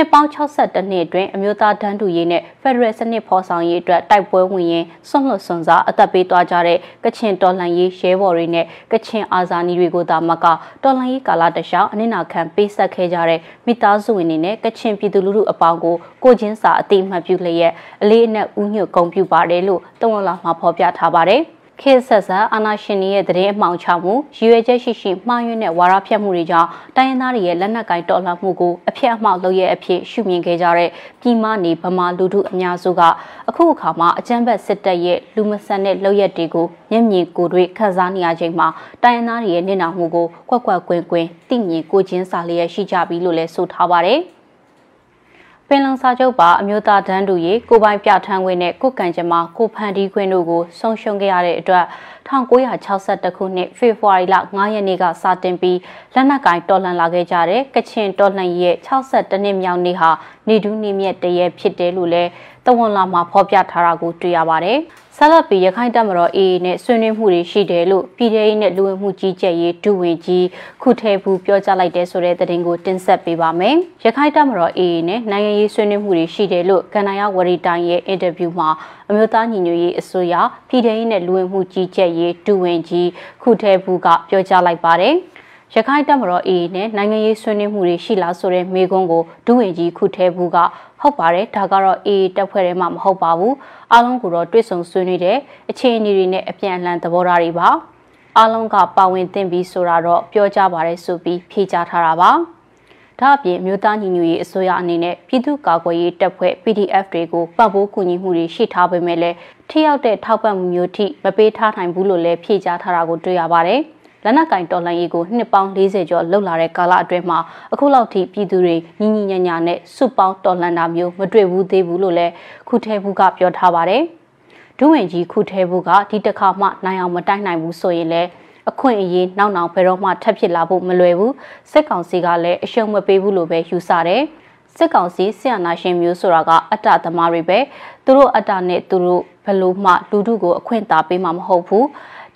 နှစ်ပေါင်း62နှစ်အတွင်းအမျိုးသားတန်းတူရေးနဲ့ဖက်ဒရယ်စနစ်ဖော်ဆောင်ရေးအတွက်တိုက်ပွဲဝင်ရင်ဆွန့်လွတ်စွန်စားအသက်ပေးသွားကြတဲ့ကချင်တော်လှန်ရေးရဲဘော်တွေနဲ့ကချင်အာဇာနည်တွေကိုသာမကတော်လှန်ရေးကာလတခြားအနစ်နာခံပေးဆက်ခဲ့ကြတဲ့မိသားစုဝင်တွေနဲ့ကချင်ပြည်သူလူထုအပေါင်းကိုကိုချင်းစာအတိအမှတ်ပြုလျက်အလေးအနက်ဥညွတ်ဂုဏ်ပြုပါတယ်လို့တဝန်လာမှာဖော်ပြထားပါတယ်။ ခေတ်ဆက်ဆက်အာဏာရှင်တွေရဲ့တရင်အမှောင်ချမှုရည်ရွယ်ချက်ရှိရှိမှားယွင်းတဲ့ဝါဒဖြတ်မှုတွေကြောင့်တိုင်းရင်းသားတွေရဲ့လက်နက်ကင်တော်လှန်မှုကိုအဖြစ်အမှောက်လုပ်ရအဖြစ်ရှုမြင်ခဲ့ကြတဲ့ပြည်မနေဗမာလူထုအများစုကအခုအခါမှာအကြမ်းဖက်စစ်တပ်ရဲ့လူမဆန်တဲ့လုပ်ရက်တွေကိုမျက်မြင်ကိုယ်တွေ့ခန်းစားနေရချိန်မှာတိုင်းရင်းသားတွေရဲ့နေနာမှုကိုကွက်ကွက်ကွင်းကွင်းသိမြင်ကိုချင်းစာလျက်ရှိကြပြီလို့လည်းဆိုထားပါတယ်။ ပင်လုံစာချုပ်ပါအမျိုးသားဒန်းတူရေးကိုပိုင်ပြဋ္ဌာန်းခွင့်နဲ့ကိုကံကြမ္မာကိုဖန်တီးခွင့်တို့ကိုဆုံးရှုံးခဲ့ရတဲ့အတွက်1962ခုနှစ်ဖေဖော်ဝါရီလ9ရက်နေ့ကစတင်ပြီးလက်နက်ကင်တော်လှန်လာခဲ့ကြတဲ့ကချင်တော်လှန်ရေးရဲ့62နှစ်မြောက်နေ့ဟာနေဒူးနေမြက်တရဲဖြစ်တယ်လို့လည်း တဝန်လာမှာဖော်ပြထားတာကိုတွေ့ရပါတယ်။ဆက်လက်ပြီးရခိုင်တပ်မတော် AA နဲ့ဆွေးနွေးမှုတွေရှိတယ်လို့ပြည်ထောင်ရေးနဲ့လူဝင်မှုကြီးကြပ်ရေးဒုဝန်ကြီးခုထဲဘူးပြောကြားလိုက်တဲ့ဆိုတဲ့သတင်းကိုတင်ဆက်ပေးပါမယ်။ရခိုင်တပ်မတော် AA နဲ့နိုင်ငံရေးဆွေးနွေးမှုတွေရှိတယ်လို့ကန္နာယဝရီတိုင်းရဲ့အင်တာဗျူးမှာအမျိုးသားညီညွတ်ရေးအစိုးရပြည်ထောင်ရေးနဲ့လူဝင်မှုကြီးကြပ်ရေးဒုဝန်ကြီးခုထဲဘူးကပြောကြားလိုက်ပါတယ်။ရခိုင်တပ်မတော် AA နဲ့နိုင်ငံရေးဆွေးနွေးမှုတွေရှိလားဆိုတဲ့မေးခွန်းကိုဒုဝန်ကြီးခုထဲဘူးက ဟုတ်ပါတယ်ဒါကတော့ AA တပ်ဖွဲ့ထဲမှာမဟုတ်ပါဘူးအားလုံးကိုတော့တွေ့ဆုံဆွေးနွေးတဲ့အခြေအနေတွေနဲ့အပြန်အလှန်သဘောထားတွေပါအားလုံးကပါဝင်သင့်ပြီးဆိုတာတော့ပြောကြပါတယ်ဆိုပြီးဖြေကြားထားတာပါဒါအပြင်မြို့သားညီညွတ်ရေးအစိုးရအနေနဲ့ပြည်သူ့ကာကွယ်ရေးတပ်ဖွဲ့ PDF တွေကိုပံ့ပိုးကူညီမှုတွေရှိထားပေမဲ့လည်းထိရောက်တဲ့ထောက်ပံ့မှုမျိုးထိမပေးထားနိုင်ဘူးလို့လည်းဖြေကြားထားတာကိုတွေ့ရပါတယ်။ လက်နက်ကင်တော်လှန်ရေးကိုနှစ်ပေါင်း40ကျော်လှုပ်လာတဲ့ကာလအတွင်းမှာအခုလောက်ထိပြည်သူတွေညီညီညာညာနဲ့စုပေါင်းတော်လှန်တာမျိုးမတွေ့ဘူးသေးဘူးလို့လည်းခုထဲဘူးကပြောထားပါတယ်။ဒုဝင်ကြီးခုထဲဘူးကဒီတစ်ခါမှနိုင်အောင်မတိုက်နိုင်ဘူးဆိုရင်လည်းအခွင့်အရေးနောက်နောက်ဘယ်တော့မှထပ်ဖြစ်လာဖို့မလွယ်ဘူးစစ်ကောင်စီကလည်းအရှုံးမပေးဘူးလို့ပဲယူဆတယ်စစ်ကောင်စီဆီယနာရှင်မျိုးဆိုတာကအတ္တသမားတွေပဲသူတို့အတ္တနဲ့သူတို့ဘလို့မှလူထုကိုအခွင့်အာပေးမှာမဟုတ်ဘူး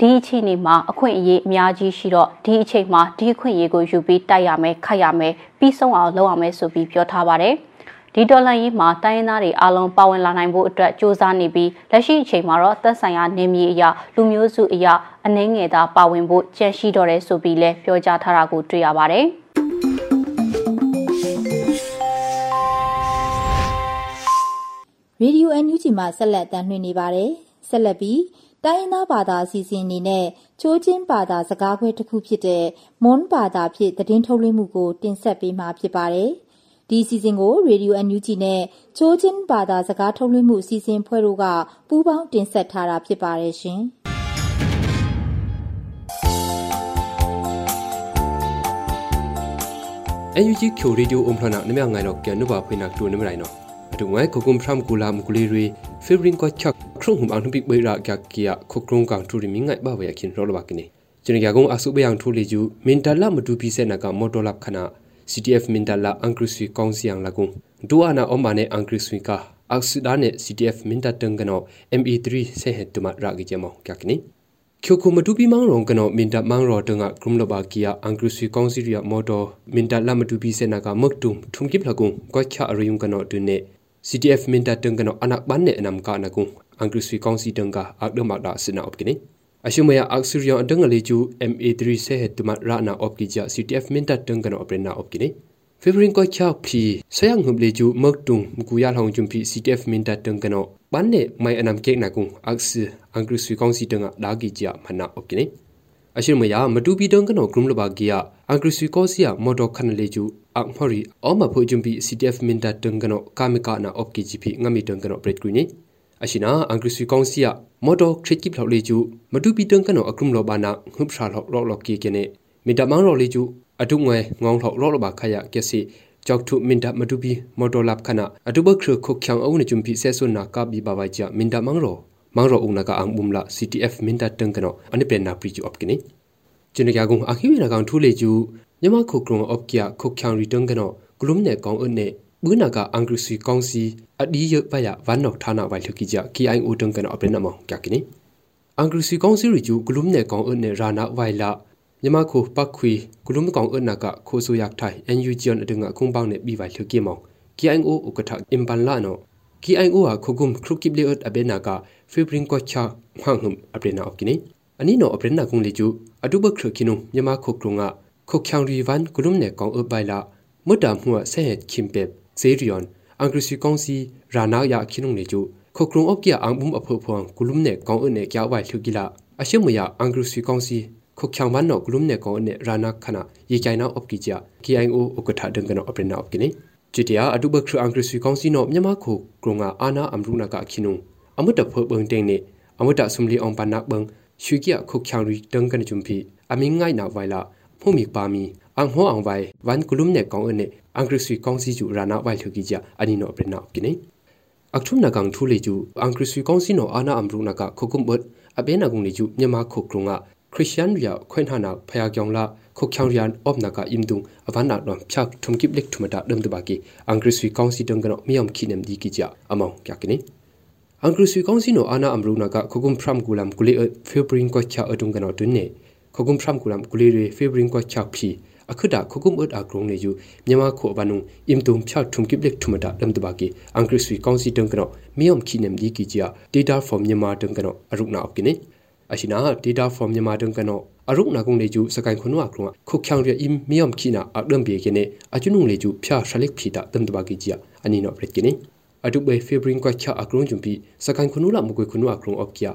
ဒီအချိန်နေမှာအခွင့်အရေးအများကြီးရှိတော့ဒီအချိန်မှာဒီအခွင့်အရေးကိုယူပြီးတိုက်ရမယ်ခိုက်ရမယ်ပြီးဆုံးအောင်လုပ်ရမယ်ဆိုပြီးပြောထားပါတယ်ဒီဒေါ်လာရေးမှာတိုင်းရင်းသားတွေအလုံးပါဝင်လာနိုင်ဖို့အတွက်စ조사နေပြီးလက်ရှိအချိန်မှာတော့သက်ဆိုင်ရာနေမြေအရာလူမျိုးစုအရာအနှင်းငယ်သာပါဝင်ဖို့ကြံရှိတော့တယ်ဆိုပြီးလည်းပြောကြားထားတာကိုတွေ့ရပါတယ်။ရေဒီယိုအန်ယူဂျီမှာဆက်လက်တမ်းလွှင့်နေပါတယ်။ဆက်လက်ပြီး တိုင်းရင်းသားဘာသာအစီအစဉ်အနေနဲ့ချိုးချင်းဘာသာစကားခွဲတစ်ခုဖြစ်တဲ့မွန်ဘာသာဖြင့်သတင်းထုတ်လွှင့်မှုကို တင်ဆက်ပေးမှာဖြစ်ပါတယ်။ဒီအစီအစဉ်ကိုရေဒီယိုအန်ယူဂျီနဲ့ချိုးချင်းဘာသာစကားထုတ်လွှင့်မှုအစီအစဉ်ဖွဲ့တို့ကပူးပေါင်းတင်ဆက်ထားတာဖြစ်ပါတယ်ရှင်။အန်ယူဂျီချိုရေဒီယိုအွန်ဖလာနာနမြငိုင်တော့ကျန်နုပါဖိနာတူနမရိုင်နော် အတူငိုင်ခုကုမ်ဖရမ်ကူလာမကူလီရီဖေဗရင်ကိုချက်ခရုံဟမ်အန်ပိဘေရာကကီယာခုကရုံကန်ထူရီမင်းငိုင်ဘာဝဲခင်ရောလဘကိနေကျွန်ရကုံအဆုဘယံထူလီဂျူမင်တလာမတူပီစဲနကမော်တော်လပ်ခနာ CTF မင်တလာအန်ကရဆွီကောင်စီယံလကုံဒူအနာအမနေအန်ကရဆွီကာအက်ဆူဒါနေ CTF မင်တတန်ကနော ME3 ဆေဟက်တူမရာဂီဂျမောကကနိ kyoko matu pi mang rong kano minta mang ro tanga krum lo ba kia angru sui kong si ria moto minta la matu pi se na ka mak tum thum kip la kung kwa kha ariyung kano tu ne CTF minta tang kano anak ban ne nam ka na kung angru sui kong si tang ka ak de mak da sina op kini ashumaya ak surya andang le ju MA3 se het tuma ra na op ki ja CTF minta tang kano op na op kini February ko kya phi sayang hum le ju mak tum ku ya long jum phi CTF minta tang kano ban ne mai anam kek na kung ak si angru sui kong si tanga da gi ja mana op kini အရှိမယမတူပီတန်ကနောဂရုမလဘာဂီယာအင်္ဂရိစီကောစီယာမော်ဒိုခန်လေကျူ အမော်ရီအောမဖိုဂျွန်ပီ CTF မင်တာတန်ကနောကာမီကာနာအော့ကီဂျီပီငမီတန်ကနောပရက်ကွီနီအရှိနာအင်္ဂရိစီကောင်စီယာမော်ဒိုခရစ်ကိဖလောက်လေကျူမတူပီတန်ကနောအကရုမလဘာနာငုပ်ရှာလောက်လောက်လောက်ကီကနေမင်တာမန်ရောလေကျူအတုငွယ်ငောင်းလောက်လောက်လဘာခရကက်စီကြောက်ထုမင်တာမတူပီမော်ဒိုလပ်ခနာအတုဘခရခုချောင်အုံးနဂျွန်ပီဆဲဆွနာကဘီဘာဝိုင်ချာမင်တာမန်ရောမန်ရောအုံနာကအန်ဘုံလာ CTF မင်တာတန်ကနောအနိပနာပရီကျူအပ်ကိနီကျင်းကြကုံအခီဝေနာကောင်ထူလေကျူ မြမခုကရုံအော့ကီယာခုချောင်ရီတန်ကနောဂလုံနဲ့ကောင်အနဲ့ဘူးနာကအင်္ဂရိစီကောင်စီအဒီရပယဝမ်နော့ဌာနဝိုင်လခိကြ KIO တန်ကနောအပရနမောကြကိနီအင်္ဂရိစီကောင်စီရီကျူဂလုံနဲ့ကောင်အနဲ့ရာနာဝိုင်လာမြမခုပတ်ခွေဂလုံကောင်အနာကခိုဆူရက်ထိုင် NUG အဒငါခုံပေါင်းနဲ့ပြီးဝိုင်လခိမော KIO ဥကထအင်ပန်လာနော KIO ဟာခုကုမ်ခရုကိဘလေအဘေနာကဖေဘရင်ကိုချာမှန်ဟမ်အပရနာအကိနီအနီနောအပရနာကုံလေကျူအတုဘခရခိနုမြမခုကရုံငါ ခုချောင်ရီဝန်ဂလုံနဲ့ကောင်အပိုင်လာမွတ်တာမှုဆဲဟက်ခင်ပက်ဇေရီယွန်အင်္ဂရိစီကောင်စီရာနာယာခိနုံလေကျူခုကရုံအော့ကီအန်ဘုံအဖို့ဖွန်ဂလုံနဲ့ကောင်အနဲ့ကြောက်ဝိုင်လှူကီလာအရှိမယအင်္ဂရိစီကောင်စီခုချောင်ဝန်နော်ဂလုံနဲ့ကောင်အနဲ့ရာနာခနာရေချိုင်နာအော့ကီကြ KIO ဥကထဒင်ကနောအပရနာအော့ကီနေကျတီယာအတုဘခရအင်္ဂရိစီကောင်စီနော်မြမခုကရုံငါအာနာအမ်ရူနာကခိနုံအမတ်တဖို့ဘုံတိန်နေအမတ်တဆုမလီအောင်ပနာဘုံရွှေကခုချောင်ရီတန်ကန်ဂျုံဖီအမင်းငိုင်နာဝိုင်လာ ဖုန်မီပါမီအန်ဟောအောင်ဝိုင်ဝန်ကလုမ်နဲ့ကောင်အနေအင်္ဂရိစီကောင်စီကျူရာနာဝိုင်လှကြီးကြအနီနောပရနာကိနေအခုနကောင်ထူလေကျူအင်္ဂရိစီကောင်စီနောအာနာအမ်ရူနာကခုကုမ်ဘတ်အဘေနာကုံလေကျူမြန်မာခုကရုံကခရစ်ယာန်ရီယာခွင်ထာနာဖယာကြောင်လာခုချောင်ရီယန်အော့နာကအင်ဒုံအဗနာတော့ဖြတ်ထုံကိပလက်ထုမတာဒမ်တဘာကီအင်္ဂရိစီကောင်စီတန်ကနောမြေယမ်ခိနမ်ဒီကီကြအမောင်ကြကိနေအင်္ဂရိစီကောင်စီနောအာနာအမ်ရူနာကခုကုမ်ဖရမ်ကူလမ်ကူလီဖေဘရင်ကိုချာအတုံကနောတွနေ ခဂုံဖရမ်ကူလမ်ကူလီရီဖေဘရင်ကိုချောက်ဖီအခုဒါခဂုံအတ်အကရုံနေယူမြန်မာခိုဘနုံအင်တုံဖြောက်ထုံကိပလက်ထုမတာလမ်တဘာကီအင်္ဂရိစီကောင်စီတန်ကနောမြေယမ်ခိနမ်ဒီကီဂျာ data from မြန်မာတန်ကနောအရုနာအပ်ကိနေအရှိနာ data from မြန်မာတန်ကနောအရုနာကုံလေကျူစကန်ခွနဝကရုံခုချောင်ရအင်မြေယမ်ခိနာအဒမ်ဘေကိနေအချွနုံလေကျူဖြာရှလက်ဖီတာတမ်တဘာကီဂျာအနီနောပရက်ကိနေအတုဘေဖေဘရင်ကိုချာအကရုံဂျုံပီစကန်ခွနုလာမကွေခွနဝကရုံအော့ကီယာ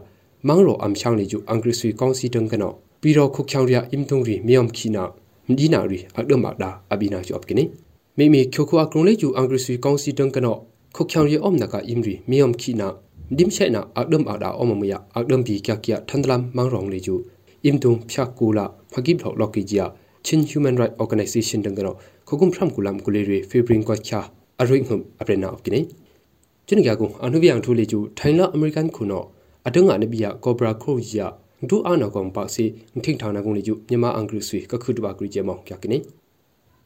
မောင်ရောအမ်ချောင်းလေကျူအင်္ဂရိစီကောင်စီတန်ကနော ပြီးတော့ခုချောင်ရအင်တုံရီမြေယမ်ခိနာမဒီနာရီအဒမဒါအဘိနာချော့ကိနေမိမိချိုခွာကရုံလေးကျူအင်္ဂရိစီကောင်စီတန်ကနောခုချောင်ရအုံးနကအင်ရီမြေယမ်ခိနာဒီမချက်နာအဒမ်အဒါအမမယအဒမ်ဘီကကရထန်ဒလမ်မောင်ရောင်လေးကျူအင်တုံဖြတ်ကူလာဖဂိဘလောက်လော်ကီဂျီယာချင်း human right organization တန်ကနောခုကုမ်ဖရမ်ကူလမ်ကူလေရီဖေဘရင်ကွာချာအရိငုံအပရနာအကိနေကျင်းကြကုအနုဗျံထူလေးကျူထိုင်လာအမေရိကန်ခုနောအတငါနဘီယာကောဘရာခရိုဂျီယာ ဒူအာနာကောင်ပါစီထိန်ထောင်နာကုံလေးကျမြန်မာအင်္ဂရိဆွေကခုတပါကရီကျမောင်ကြကနေ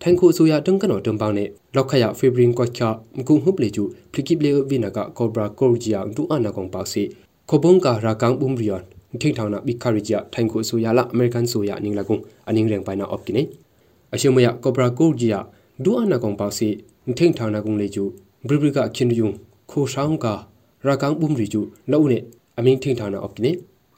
ထိုင်ခုအစိုးရတန်ကနော်တံပေါင်းနဲ့လောက်ခရဖေဘရင်ကွက်ချာမကုဟုပလေကျဖလီကိပလေဝိနာကကောဘရာကောဂျီယာဒူအာနာကောင်ပါစီခဘုံကာရာကောင်ဘုံရီယန်ထိန်ထောင်နာဘီခရီဂျာထိုင်ခုအစိုးရလာအမေရိကန်ဆိုရနင်းလာကုံအနင်းရင်ပိုင်နာအော့ကိနေအရှိမယကောဘရာကောဂျီယာဒူအာနာကောင်ပါစီထိန်ထောင်နာကုံလေးကျဘရီဘရီကခင်ယုံခိုဆောင်ကာရာကောင်ဘုံရီကျလောက်နဲ့အမင်းထိန်ထောင်နာအော့ကိနေ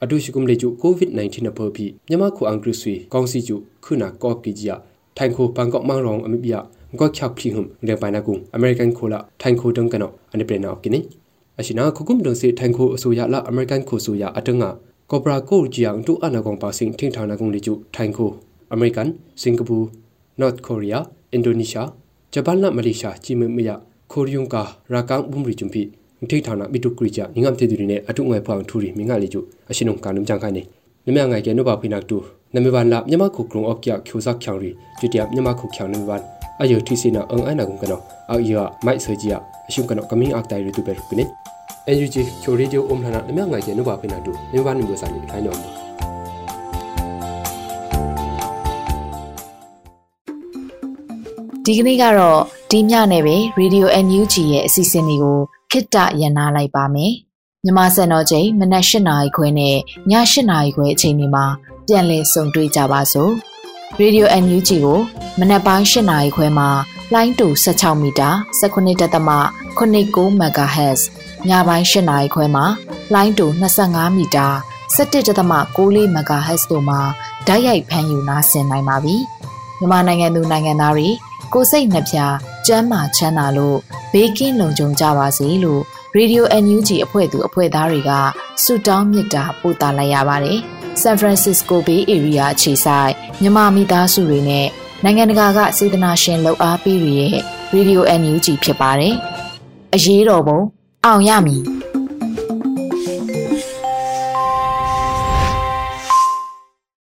အတူရှိကုမလေကျကိုဗစ် -19 နဖောပြီမြန်မာခုအင်္ဂရိဆွေကောင်းစီကျခုနာကော့ကီဂျီယာထိုင်ခိုပန်ကော့မောင်ရောင်အမိပြငေါချောက်ဖီဟုံလေပိုင်နာကုအမေရိကန်ခိုလာထိုင်ခိုတုံကနောအနိပရနာကိနေအရှိနာခုကုမ်ဒုံစီထိုင်ခိုအစိုးရလာအမေရိကန်ခိုဆိုရအတငါကောပရာကိုဂျီယာတူအနာကောင်ပါစင်ထင်းထောင်နာကုလေကျထိုင်ခိုအမေရိကန်စင်ကာပူနော့ကိုရီးယားအင်ဒိုနီးရှားဂျပန်နဲ့မလေးရှားကြီးမမရခိုရီယုံကာရာကန်ဘုံရီဂျုံဖီ ထိထောင်နာဘီတုကရီချာငငမ်တေဒူရီနဲ့အတုငွယ်ဖောင်ထူရီမင်းကလေးကျအရှင်ုံကာနုံကြံခိုင်းနေနမငိုင်ကဲနုပါဖိနက်တူနမေဘန်လာမြမခုကရုံအော့ကျကျူဇက်ချောင်ရီကျတရမြမခုချောင်နမေဘန်အယောတီစီနာအင်အိုင်နာကုံကနောအောက်ယောမိုက်ဆဂျီယာအရှုံကနောကမင်းအက်တိုင်ရီတူပဲကုနေ NUG ချိုရီဒီယိုအုံးလှနာနမငိုင်ကဲနုပါဖိနက်တူနမေဘန်နုဘစာနီထိုင်းတော်ဒီကနေ့ကတော့ဒီညနဲ့ပဲ Radio NUG ရဲ့အစီအစဉ်လေးကို ခਿੱတရနာလိုက်ပါမယ်မြန်မာစံတော်ချိန်မနက်၈နာရီခွဲနဲ့ည၈နာရီခွဲအချိန်တွေမှာပြန်လည်ဆုံတွေ့ကြပါစို့ရေဒီယို NUG ကိုမနက်ပိုင်း၈နာရီခွဲမှာလိုင်းတူ16မီတာ19.3 89 MHz ညပိုင်း၈နာရီခွဲမှာလိုင်းတူ25မီတာ17.6 MHz တို့မှာဓာတ်ရိုက်ဖမ်းယူနာဆင်နိုင်ပါပြီမြန်မာနိုင်ငံသူနိုင်ငံသားတွေ ကိုစိတ်နှပြကျန်းမာချမ်းသာလို့ဘေးကင်းလုံခြုံကြပါစေလို့ရေဒီယို NUG အဖွဲ့သူအဖွဲ့သားတွေကဆုတောင်းမေတ္တာပို့သလိုက်ရပါတယ်။ San Francisco Bay Area အခြေစိုက်မြန်မာမိသားစုတွေနဲ့နိုင်ငံတကာကစေတနာရှင်လှူအားပေးတွေရဲ့ရေဒီယို NUG ဖြစ်ပါတယ်။အရေးတော်ပုံအောင်ရမည်